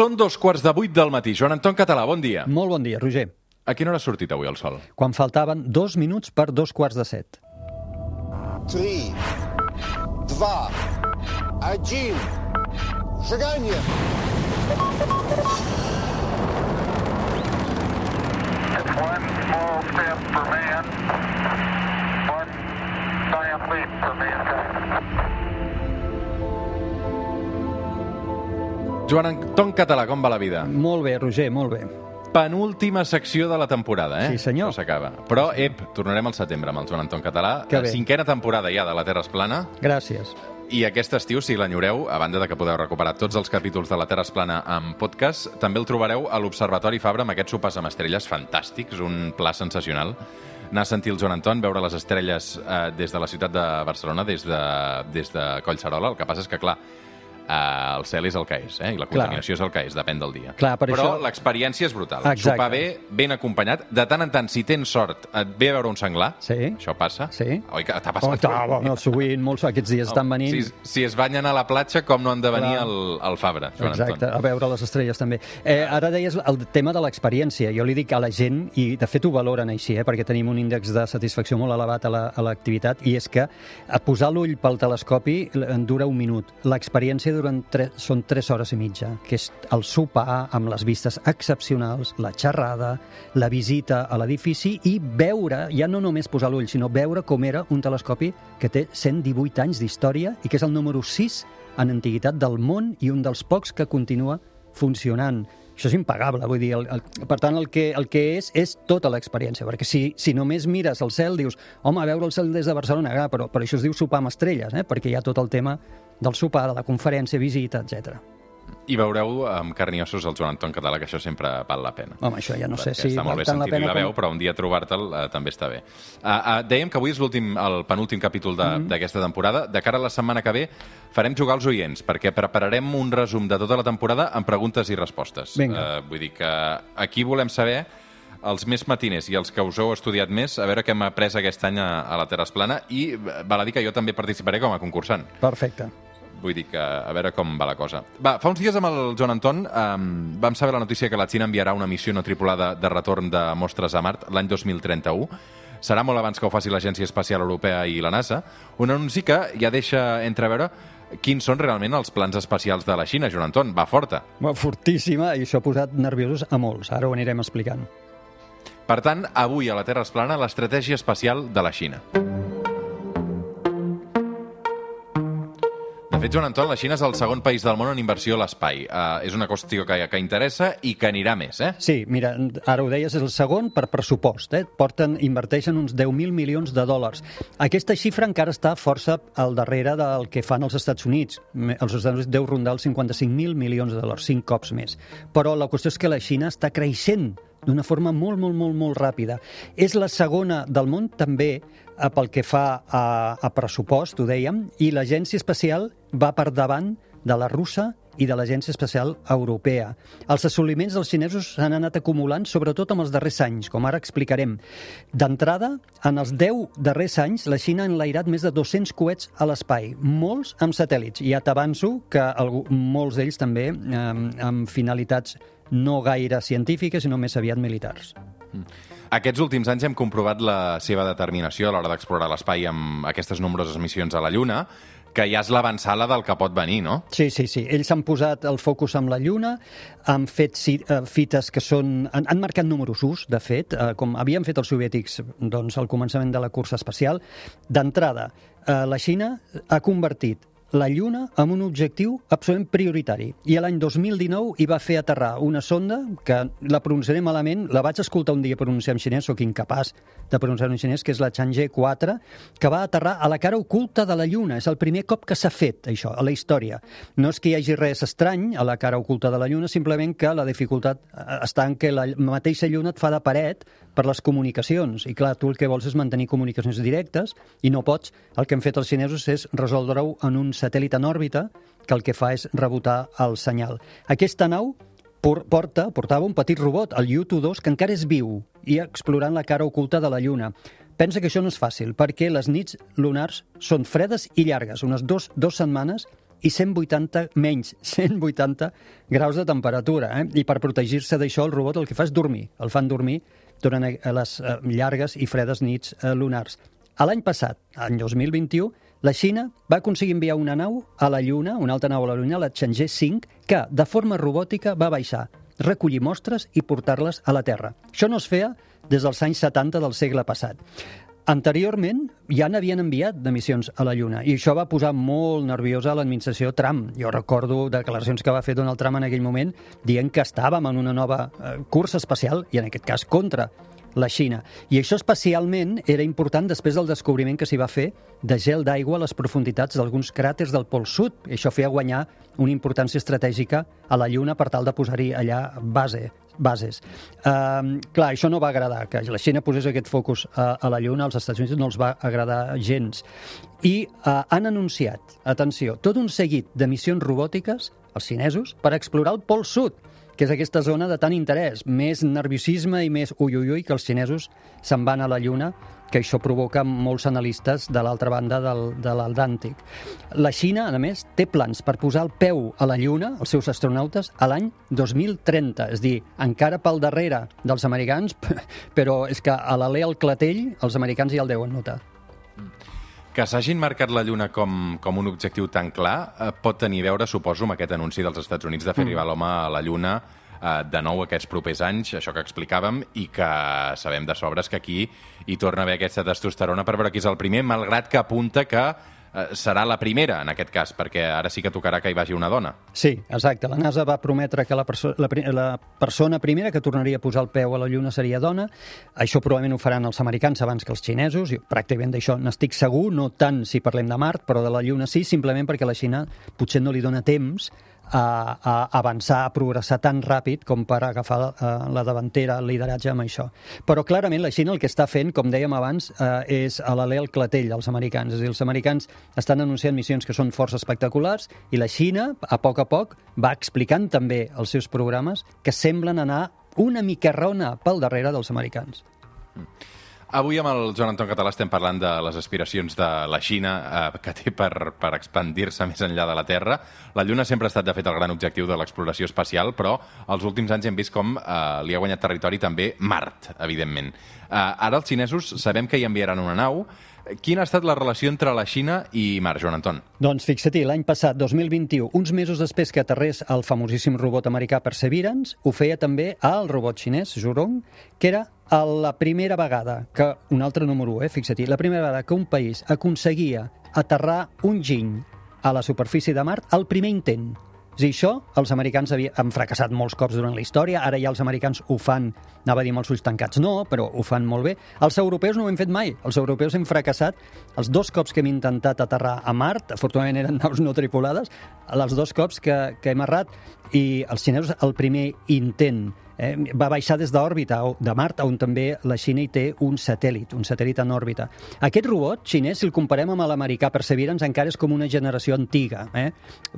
Són dos quarts de vuit del matí. Joan Anton Català, bon dia. Molt bon dia, Roger. A quina hora ha sortit avui el sol? Quan faltaven dos minuts per dos quarts de set. 3, 2, 1, Seganya! It's one small step for man, one giant leap for mankind. Joan Anton Català, com va la vida? Molt bé, Roger, molt bé. Penúltima secció de la temporada, eh? Sí, senyor. Això s'acaba. Però, ep, tornarem al setembre amb el Joan Anton Català. Que bé. Cinquena temporada ja de La Terra es plana. Gràcies. I aquest estiu, si l'enyoreu, a banda de que podeu recuperar tots els capítols de La Terra es plana en podcast, també el trobareu a l'Observatori Fabra amb aquests sopars amb estrelles fantàstics, un pla sensacional. Anar a sentir el Joan Anton, veure les estrelles eh, des de la ciutat de Barcelona, des de, des de Collserola. El que passa és que, clar, eh, el cel és el que és, eh? i la Clar. contaminació és el que és, depèn del dia. Clar, per Però això- l'experiència és brutal. Exacte. Sopar bé, ben acompanyat. De tant en tant, si tens sort, et ve a veure un senglar. Sí. Això passa. Sí. Oi que t'ha Oh, passat? ta, bueno, sovint, molts aquests dies estan venint... Si, si es banyen a la platja, com no han de venir Clar. al, al Fabra, Joan Exacte, Anton? a veure les estrelles també. Eh, ara deies el tema de l'experiència. Jo li dic a la gent, i de fet ho valoren així, eh, perquè tenim un índex de satisfacció molt elevat a la- a l'activitat, i és que a posar l'ull pel telescopi en dura un minut. L'experiència duren tre, són 3 hores i mitja, que és el sopar amb les vistes excepcionals, la xerrada, la visita a l'edifici i veure, ja no només posar l'ull, sinó veure com era un telescopi que té 118 anys d'història i que és el número 6 en antiguitat del món i un dels pocs que continua funcionant. Això és impagable, vull dir, el, el, per tant, el que, el que és, és tota l'experiència, perquè si, si només mires el cel, dius, home, veure el cel des de Barcelona, ah, però, però això es diu sopar amb estrelles, eh? perquè hi ha tot el tema del sopar, de la conferència, visita, etc. I veureu amb carn i ossos el Joan Anton Català, que això sempre val la pena. Home, això ja no sé Perquè si està molt bé tant la pena la veu, com- però un dia trobar-te'l uh, també està bé. Uh, uh, dèiem que avui és l'últim, el penúltim capítol Mhm. de- d'aquesta mm -hmm. temporada. De cara a la setmana que ve farem jugar als oients, perquè prepararem un resum de tota la temporada amb preguntes i respostes. Vinga. Uh, vull dir que aquí volem saber els més matiners i els que us heu estudiat més, a veure què hem après aquest any a, a la Terra es plana i eh, val a dir que jo també participaré com a concursant. Perfecte. Vull dir que a veure com va la cosa. Va, fa uns dies amb el Joan Anton um, vam saber la notícia que la Xina enviarà una missió no tripulada de retorn de mostres a Mart l'any 2031. Serà molt abans que ho faci l'Agència Espacial Europea i la NASA. Un anunci que ja deixa entreveure quins són realment els plans espacials de la Xina, Joan Anton. Va forta. Va, Fortíssima, i això ha posat nerviosos a molts. Ara ho anirem explicant. Per tant, avui a la Terra es plana l'estratègia espacial de la Xina. Fet, Joan Anton, la Xina és el segon país del món en inversió a l'espai. Uh, és una qüestió que, que interessa i que anirà més, eh? Sí, mira, ara ho deies, és el segon per pressupost. Eh? Porten, inverteixen uns 10.000 milions de dòlars. Aquesta xifra encara està força al darrere del que fan els Estats Units. Els Estats Units deu rondar els 55.000 milions de dòlars, cinc cops més. Però la qüestió és que la Xina està creixent d'una forma molt, molt, molt, molt ràpida. És la segona del món també pel que fa a, a pressupost, ho dèiem, i l'agència espacial va per davant de la russa i de l'Agència Espacial Europea. Els assoliments dels xinesos s'han anat acumulant, sobretot en els darrers anys, com ara explicarem. D'entrada, en els 10 darrers anys, la Xina ha enlairat més de 200 coets a l'espai, molts amb satèl·lits. Ja t'avanço que algú, molts d'ells també eh, amb finalitats no gaire científiques, sinó més aviat militars. Aquests últims anys hem comprovat la seva determinació a l'hora d'explorar l'espai amb aquestes nombroses missions a la Lluna, que ja és l'avançada del que pot venir, no? Sí, sí, sí. Ells han posat el focus amb la Lluna, han fet eh, fites que són... Han, han marcat números us, de fet, eh, com havien fet els soviètics doncs, al començament de la cursa espacial. D'entrada, eh, la Xina ha convertit la Lluna en un objectiu absolutament prioritari. I l'any 2019 hi va fer aterrar una sonda que la pronunciaré malament, la vaig escoltar un dia pronunciar en xinès, sóc incapaç de pronunciar en xinès, que és la Chang'e 4, que va aterrar a la cara oculta de la Lluna. És el primer cop que s'ha fet, això, a la història. No és que hi hagi res estrany a la cara oculta de la Lluna, simplement que la dificultat eh, està en que la mateixa Lluna et fa de paret per les comunicacions. I clar, tu el que vols és mantenir comunicacions directes i no pots. El que han fet els xinesos és resoldre-ho en un satèl·lit en òrbita que el que fa és rebotar el senyal. Aquesta nau por- porta, portava un petit robot, el U-2, que encara és viu i explorant la cara oculta de la Lluna. Pensa que això no és fàcil, perquè les nits lunars són fredes i llargues, unes dos, dos setmanes i 180, menys 180 graus de temperatura. Eh? I per protegir-se d'això, el robot el que fa és dormir. El fan dormir durant eh, les eh, llargues i fredes nits eh, lunars. L'any passat, any 2021, la Xina va aconseguir enviar una nau a la Lluna, una altra nau a la Lluna, la Chang'e 5, que de forma robòtica va baixar, recollir mostres i portar-les a la Terra. Això no es feia des dels anys 70 del segle passat. Anteriorment ja n'havien enviat de missions a la Lluna i això va posar molt nerviosa l'administració Trump. Jo recordo declaracions que va fer Donald Trump en aquell moment dient que estàvem en una nova eh, cursa espacial i en aquest cas contra la Xina. I això especialment era important després del descobriment que s'hi va fer de gel d'aigua a les profunditats d'alguns cràters del Pol Sud. Això feia guanyar una importància estratègica a la Lluna per tal de posar-hi allà base, bases. Uh, clar, això no va agradar, que la Xina posés aquest focus a, a la Lluna, als Estats Units no els va agradar gens. I uh, han anunciat, atenció, tot un seguit de missions robòtiques, els xinesos, per explorar el Pol Sud que és aquesta zona de tant interès, més nerviosisme i més ui, ui, ui, que els xinesos se'n van a la Lluna, que això provoca molts analistes de l'altra banda del, de l'Atlàntic. La Xina, a més, té plans per posar el peu a la Lluna, els seus astronautes, a l'any 2030, és dir, encara pel darrere dels americans, però és que a l'alè al clatell els americans ja el deuen notar. Que s'hagin marcat la Lluna com, com un objectiu tan clar eh, pot tenir a veure, suposo, amb aquest anunci dels Estats Units de fer mm. arribar l'home a la Lluna eh, de nou aquests propers anys, això que explicàvem, i que sabem de sobres que aquí hi torna a haver aquesta testosterona per veure qui és el primer, malgrat que apunta que serà la primera, en aquest cas, perquè ara sí que tocarà que hi vagi una dona. Sí, exacte. La NASA va prometre que la, perso la, la persona primera que tornaria a posar el peu a la Lluna seria dona. Això probablement ho faran els americans abans que els xinesos. Jo, pràcticament d'això n'estic segur, no tant si parlem de Mart, però de la Lluna sí, simplement perquè la Xina potser no li dona temps a, a avançar, a progressar tan ràpid com per agafar uh, la davantera, el lideratge amb això. Però clarament la Xina el que està fent, com dèiem abans, uh, és a l'alè el clatell als americans. És a dir, els americans estan anunciant missions que són força espectaculars i la Xina, a poc a poc, va explicant també els seus programes que semblen anar una mica rona pel darrere dels americans. Mm. Avui amb el Joan Anton Català estem parlant de les aspiracions de la Xina eh, que té per, per expandir-se més enllà de la Terra. La Lluna sempre ha estat, de fet, el gran objectiu de l'exploració espacial, però els últims anys hem vist com eh, li ha guanyat territori també Mart, evidentment. Eh, ara els xinesos sabem que hi enviaran una nau, Quina ha estat la relació entre la Xina i Mar, Joan Anton? Doncs fixa-t'hi, l'any passat, 2021, uns mesos després que aterrés el famosíssim robot americà Perseverance, ho feia també al robot xinès Zhurong, que era la primera vegada que, un altre número 1, eh, fixa-t'hi, la primera vegada que un país aconseguia aterrar un giny a la superfície de Mart al primer intent. Dir, això els americans havia, han fracassat molts cops durant la història, ara ja els americans ho fan, anava a dir amb els ulls tancats, no, però ho fan molt bé. Els europeus no ho hem fet mai, els europeus hem fracassat. Els dos cops que hem intentat aterrar a Mart, afortunadament eren naus no tripulades, els dos cops que, que hem errat, i els xinesos el primer intent eh, va baixar des d'òrbita de Mart, on també la Xina hi té un satèl·lit, un satèl·lit en òrbita. Aquest robot xinès, si el comparem amb l'americà Perseverance, encara és com una generació antiga, eh?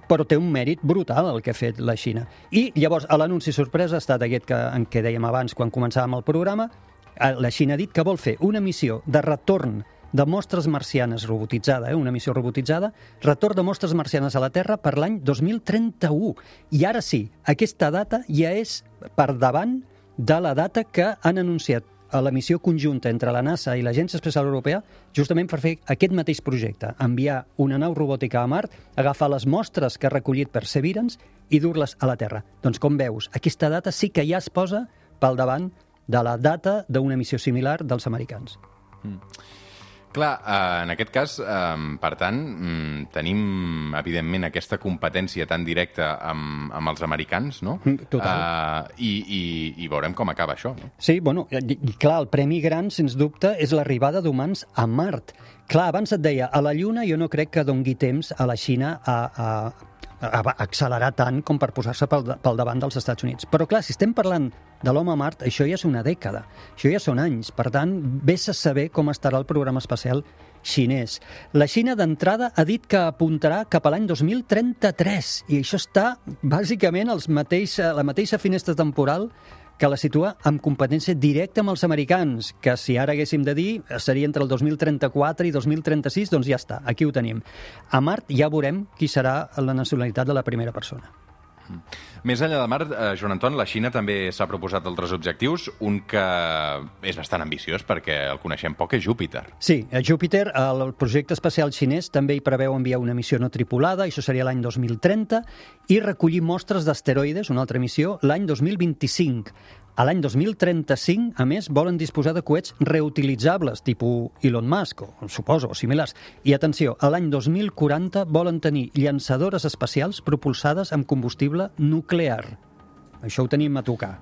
però té un mèrit brutal el que ha fet la Xina. I llavors, l'anunci sorpresa ha estat aquest que, en què dèiem abans, quan començàvem el programa, eh, la Xina ha dit que vol fer una missió de retorn de mostres marcianes robotitzada, eh, una missió robotitzada, retorn de mostres marcianes a la Terra per l'any 2031. I ara sí, aquesta data ja és per davant de la data que han anunciat a la missió conjunta entre la NASA i l'Agència Espacial Europea justament per fer aquest mateix projecte, enviar una nau robòtica a Mart, agafar les mostres que ha recollit Perseverance i dur-les a la Terra. Doncs com veus, aquesta data sí que ja es posa pel davant de la data d'una missió similar dels americans. Mm. Clar, eh, en aquest cas, per tant, mm, tenim, evidentment, aquesta competència tan directa amb, amb els americans, no? Mm, total. Eh, i, i, I veurem com acaba això. No? Sí, bueno, i, i clar, el premi gran, sens dubte, és l'arribada d'humans a Mart. Clar, abans et deia, a la Lluna jo no crec que dongui temps a la Xina a, a accelerar tant com per posar-se pel, pel davant dels Estats Units. Però clar, si estem parlant de l'home a Mart, això ja és una dècada, això ja són anys. Per tant, vés a saber com estarà el programa espacial xinès. La Xina d'entrada ha dit que apuntarà cap a l'any 2033 i això està bàsicament els mateix, la mateixa finestra temporal que la situa amb competència directa amb els americans, que si ara haguéssim de dir seria entre el 2034 i 2036, doncs ja està, aquí ho tenim. A Mart ja veurem qui serà la nacionalitat de la primera persona. Més enllà de Mart, eh, Joan Anton, la Xina també s'ha proposat altres objectius. Un que és bastant ambiciós perquè el coneixem poc és Júpiter. Sí, a Júpiter, el projecte espacial xinès també hi preveu enviar una missió no tripulada, això seria l'any 2030, i recollir mostres d'asteroides, una altra missió, l'any 2025. A l'any 2035, a més, volen disposar de coets reutilitzables, tipus Elon Musk, o suposo, o similars. I atenció, a l'any 2040 volen tenir llançadores espacials propulsades amb combustible nuclear. Això ho tenim a tocar.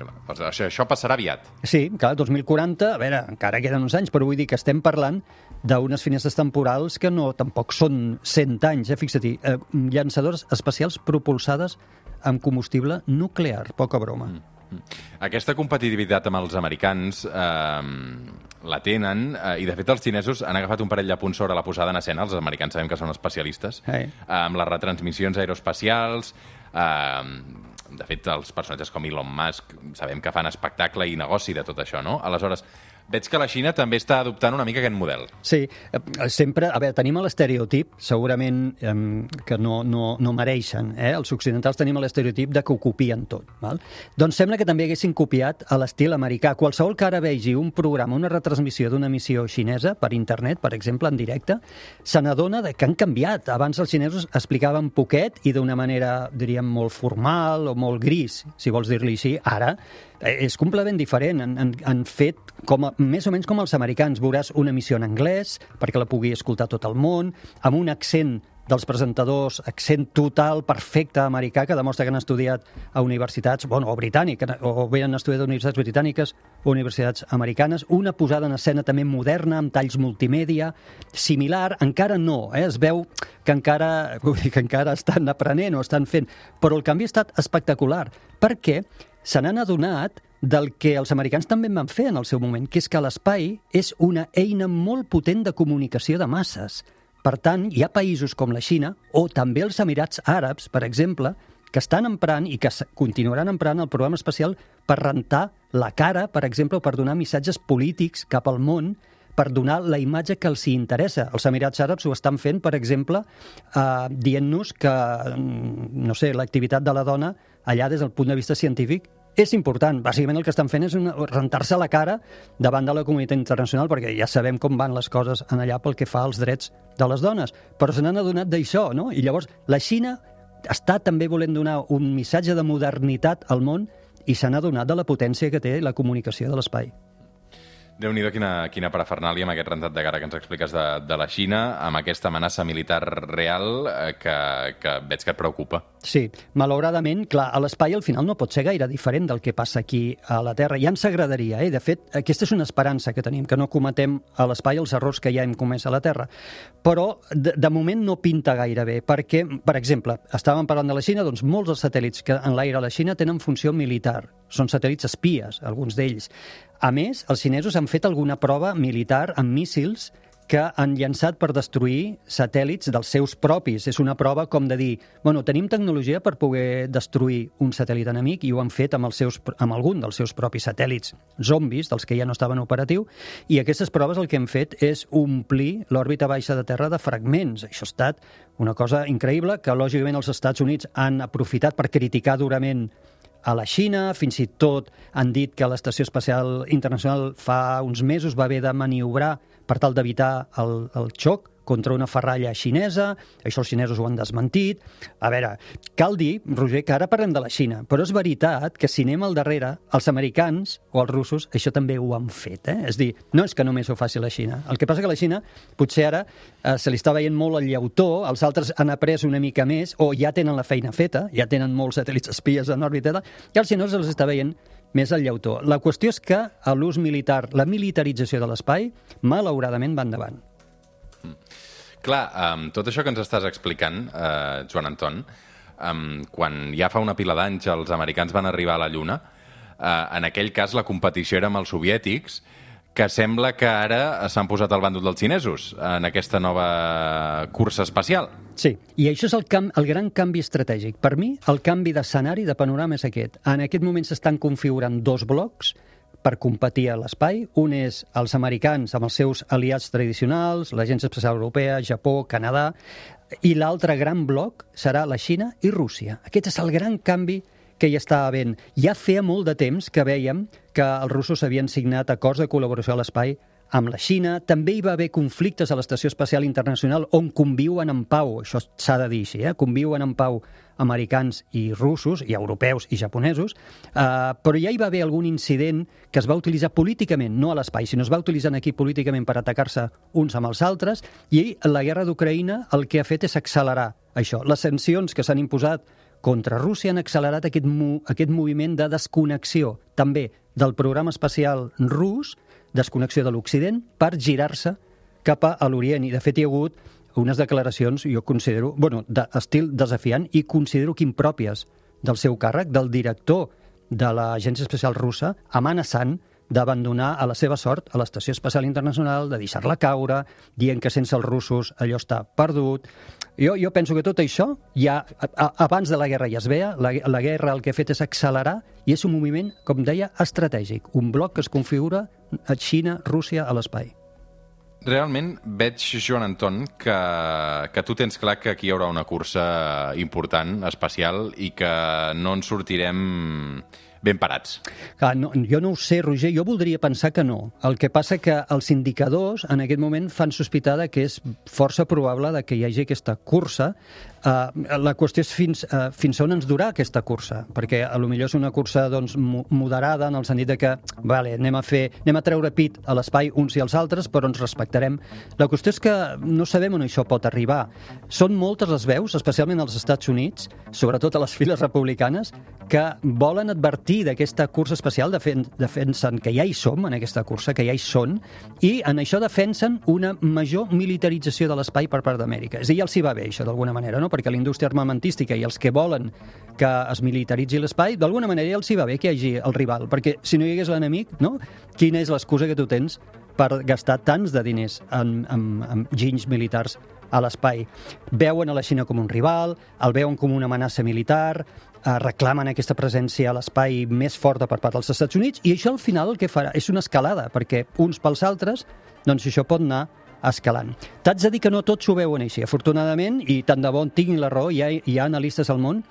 Clar, doncs Això, això passarà aviat. Sí, clar, 2040, a veure, encara queden uns anys, però vull dir que estem parlant d'unes finestres temporals que no tampoc són 100 anys, eh? fixa-t'hi, eh, llançadores espacials propulsades amb combustible nuclear, poca broma. Mm. Aquesta competitivitat amb els americans eh, la tenen eh, i, de fet, els xinesos han agafat un parell de punts sobre la posada en escena. Els americans sabem que són especialistes. Hey. Eh, amb les retransmissions aeroespacials... Eh, de fet, els personatges com Elon Musk sabem que fan espectacle i negoci de tot això, no? Aleshores, veig que la Xina també està adoptant una mica aquest model. Sí, eh, sempre... A veure, tenim l'estereotip, segurament eh, que no, no, no mereixen. Eh? Els occidentals tenim l'estereotip de que ho copien tot. Val? Doncs sembla que també haguessin copiat a l'estil americà. Qualsevol que ara vegi un programa, una retransmissió d'una missió xinesa per internet, per exemple, en directe, se n'adona que han canviat. Abans els xinesos explicaven poquet i d'una manera, diríem, molt formal o molt gris, si vols dir-li així. Ara eh, és completament diferent. Han, han, han fet com a, més o menys com els americans. Veuràs una emissió en anglès perquè la pugui escoltar tot el món, amb un accent dels presentadors, accent total, perfecte americà, que demostra que han estudiat a universitats, bueno, o britàniques, o bé han estudiat a universitats britàniques o universitats americanes, una posada en escena també moderna, amb talls multimèdia, similar, encara no, eh? es veu que encara, vull dir, que encara estan aprenent o estan fent, però el canvi ha estat espectacular, perquè se n'han adonat del que els americans també van fer en el seu moment, que és que l'espai és una eina molt potent de comunicació de masses. Per tant, hi ha països com la Xina o també els Emirats Àrabs, per exemple, que estan emprant i que continuaran emprant el programa espacial per rentar la cara, per exemple, o per donar missatges polítics cap al món, per donar la imatge que els hi interessa. Els Emirats Àrabs ho estan fent, per exemple, eh, dient-nos que, mm, no sé, l'activitat de la dona allà des del punt de vista científic és important. Bàsicament el que estan fent és rentar-se la cara davant de la comunitat internacional, perquè ja sabem com van les coses en allà pel que fa als drets de les dones. Però se n'han adonat d'això, no? I llavors la Xina està també volent donar un missatge de modernitat al món i se n'ha adonat de la potència que té la comunicació de l'espai. Déu-n'hi-do quina, quina parafernàlia amb aquest rentat de cara que ens expliques de, de la Xina, amb aquesta amenaça militar real eh, que, que veig que et preocupa. Sí, malauradament, clar, a l'espai al final no pot ser gaire diferent del que passa aquí a la Terra. Ja ens agradaria, eh? De fet, aquesta és una esperança que tenim, que no cometem a l'espai els errors que ja hem comès a la Terra. Però, de, de moment, no pinta gaire bé, perquè, per exemple, estàvem parlant de la Xina, doncs molts dels satèl·lits que en l'aire a la Xina tenen funció militar. Són satèl·lits espies, alguns d'ells. A més, els xinesos han fet alguna prova militar amb míssils que han llançat per destruir satèl·lits dels seus propis. És una prova com de dir, bueno, tenim tecnologia per poder destruir un satèl·lit enemic i ho han fet amb, els seus, amb algun dels seus propis satèl·lits zombis, dels que ja no estaven operatiu, i aquestes proves el que han fet és omplir l'òrbita baixa de Terra de fragments. Això ha estat una cosa increïble que, lògicament, els Estats Units han aprofitat per criticar durament a la Xina, fins i tot han dit que l'Estació Espacial Internacional fa uns mesos va haver de maniobrar per tal d'evitar el, el xoc contra una ferralla xinesa, això els xinesos ho han desmentit. A veure, cal dir, Roger, que ara parlem de la Xina, però és veritat que si anem al darrere, els americans o els russos això també ho han fet. Eh? És dir, no és que només ho faci la Xina. El que passa que la Xina potser ara eh, se li està veient molt el llautó, els altres han après una mica més o ja tenen la feina feta, ja tenen molts satèl·lits espies en òrbita, i als xinesos els està veient més el llautó. La qüestió és que l'ús militar, la militarització de l'espai, malauradament va endavant. Clar, amb tot això que ens estàs explicant, eh, Joan Anton, um, quan ja fa una pila d'anys els americans van arribar a la Lluna, eh, en aquell cas la competició era amb els soviètics, que sembla que ara s'han posat al bàndol dels xinesos en aquesta nova cursa espacial. Sí, i això és el, camp, el gran canvi estratègic. Per mi, el canvi d'escenari, de panorama, és aquest. En aquest moment s'estan configurant dos blocs per competir a l'espai. Un és els americans amb els seus aliats tradicionals, l'Agència Espacial Europea, Japó, Canadà, i l'altre gran bloc serà la Xina i Rússia. Aquest és el gran canvi que hi està havent. Ja feia molt de temps que veiem que els russos havien signat acords de col·laboració a l'espai amb la Xina. També hi va haver conflictes a l'Estació Espacial Internacional on conviuen en pau, això s'ha de dir així, eh? conviuen en pau americans i russos, i europeus i japonesos, eh, però ja hi va haver algun incident que es va utilitzar políticament, no a l'espai, sinó es va utilitzar aquí políticament per atacar-se uns amb els altres, i la guerra d'Ucraïna el que ha fet és accelerar això. Les sancions que s'han imposat contra Rússia han accelerat aquest, mo aquest moviment de desconnexió, també del programa espacial rus, desconnexió de l'Occident, per girar-se cap a l'Orient. I, de fet, hi ha hagut unes declaracions, jo considero, bueno, d'estil desafiant i considero que impròpies del seu càrrec, del director de l'Agència Espacial Russa, amenaçant d'abandonar a la seva sort a l'Estació Espacial Internacional, de deixar-la caure, dient que sense els russos allò està perdut. Jo, jo penso que tot això ja a, abans de la guerra ja es veia, la, la guerra el que ha fet és accelerar i és un moviment, com deia, estratègic, un bloc que es configura a Xina, Rússia, a l'espai. Realment veig, Joan Anton, que, que tu tens clar que aquí hi haurà una cursa important, especial, i que no en sortirem ben parats. Clar, no, jo no ho sé, Roger, jo voldria pensar que no. El que passa que els indicadors en aquest moment fan sospitar que és força probable que hi hagi aquesta cursa Uh, la qüestió és fins, uh, fins on ens durà aquesta cursa, perquè a lo millor és una cursa doncs, moderada en el sentit de que vale, anem, a fer, anem a treure pit a l'espai uns i els altres, però ens respectarem. La qüestió és que no sabem on això pot arribar. Són moltes les veus, especialment als Estats Units, sobretot a les files republicanes, que volen advertir d'aquesta cursa especial, defen defensen que ja hi som en aquesta cursa, que ja hi són, i en això defensen una major militarització de l'espai per part d'Amèrica. És a dir, ja els hi va bé això, d'alguna manera, no? Perquè la indústria armamentística i els que volen que es militaritzi l'espai, d'alguna manera els hi va bé que hi hagi el rival, perquè si no hi hagués l'enemic, no? quina és l'excusa que tu tens per gastar tants de diners en, en, en ginys militars a l'espai. Veuen a la Xina com un rival, el veuen com una amenaça militar, eh, reclamen aquesta presència a l'espai més forta per part dels Estats Units, i això al final el que farà és una escalada, perquè uns pels altres, doncs això pot anar escalant. T'haig de dir que no tots ho veuen així, afortunadament, i tant de bon tinguin la raó, hi ha, hi ha analistes al món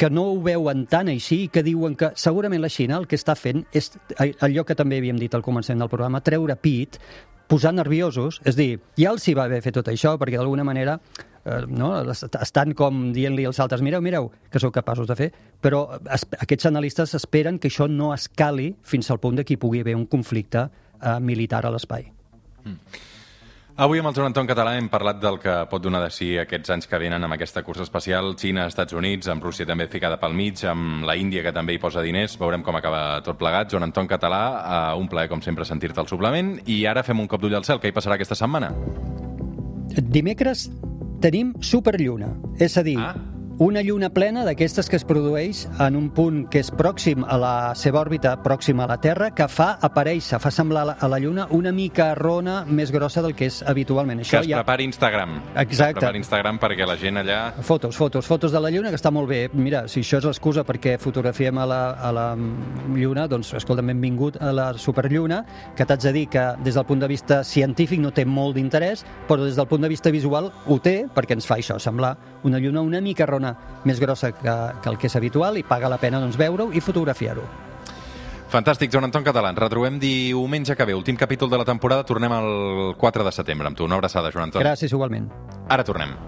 que no ho veuen tan així i que diuen que segurament la Xina el que està fent és allò que també havíem dit al començament del programa, treure pit, posar nerviosos, és dir, ja els hi va haver fer tot això, perquè d'alguna manera eh, no? estan com dient-li als altres mireu, mireu, que sou capaços de fer, però es, aquests analistes esperen que això no escali fins al punt de que hi pugui haver un conflicte eh, militar a l'espai. Mm. Avui amb el Joan Anton Català hem parlat del que pot donar de si aquests anys que venen amb aquesta cursa espacial, Xina, Estats Units, amb Rússia també ficada pel mig, amb la Índia que també hi posa diners, veurem com acaba tot plegat. Joan Anton Català, uh, un plaer com sempre sentir-te al suplement. I ara fem un cop d'ull al cel, què hi passarà aquesta setmana? Dimecres tenim superlluna, és a dir, ah una lluna plena d'aquestes que es produeix en un punt que és pròxim a la seva òrbita, pròxim a la Terra, que fa aparèixer, fa semblar a la Lluna una mica rona més grossa del que és habitualment. Això que es ja... prepari Instagram. Exacte. Que prepari Instagram perquè la gent allà... Fotos, fotos, fotos de la Lluna, que està molt bé. Mira, si això és l'excusa perquè fotografiem a la, a la Lluna, doncs, escolta, benvingut a la Superlluna, que t'haig de dir que des del punt de vista científic no té molt d'interès, però des del punt de vista visual ho té, perquè ens fa això, semblar una lluna una mica rona més grossa que, que el que és habitual i paga la pena doncs, veure-ho i fotografiar-ho. Fantàstic, Joan Anton Català. Retrobem diumenge que ve, últim capítol de la temporada. Tornem el 4 de setembre amb tu. Una abraçada, Joan Anton. Gràcies, igualment. Ara tornem.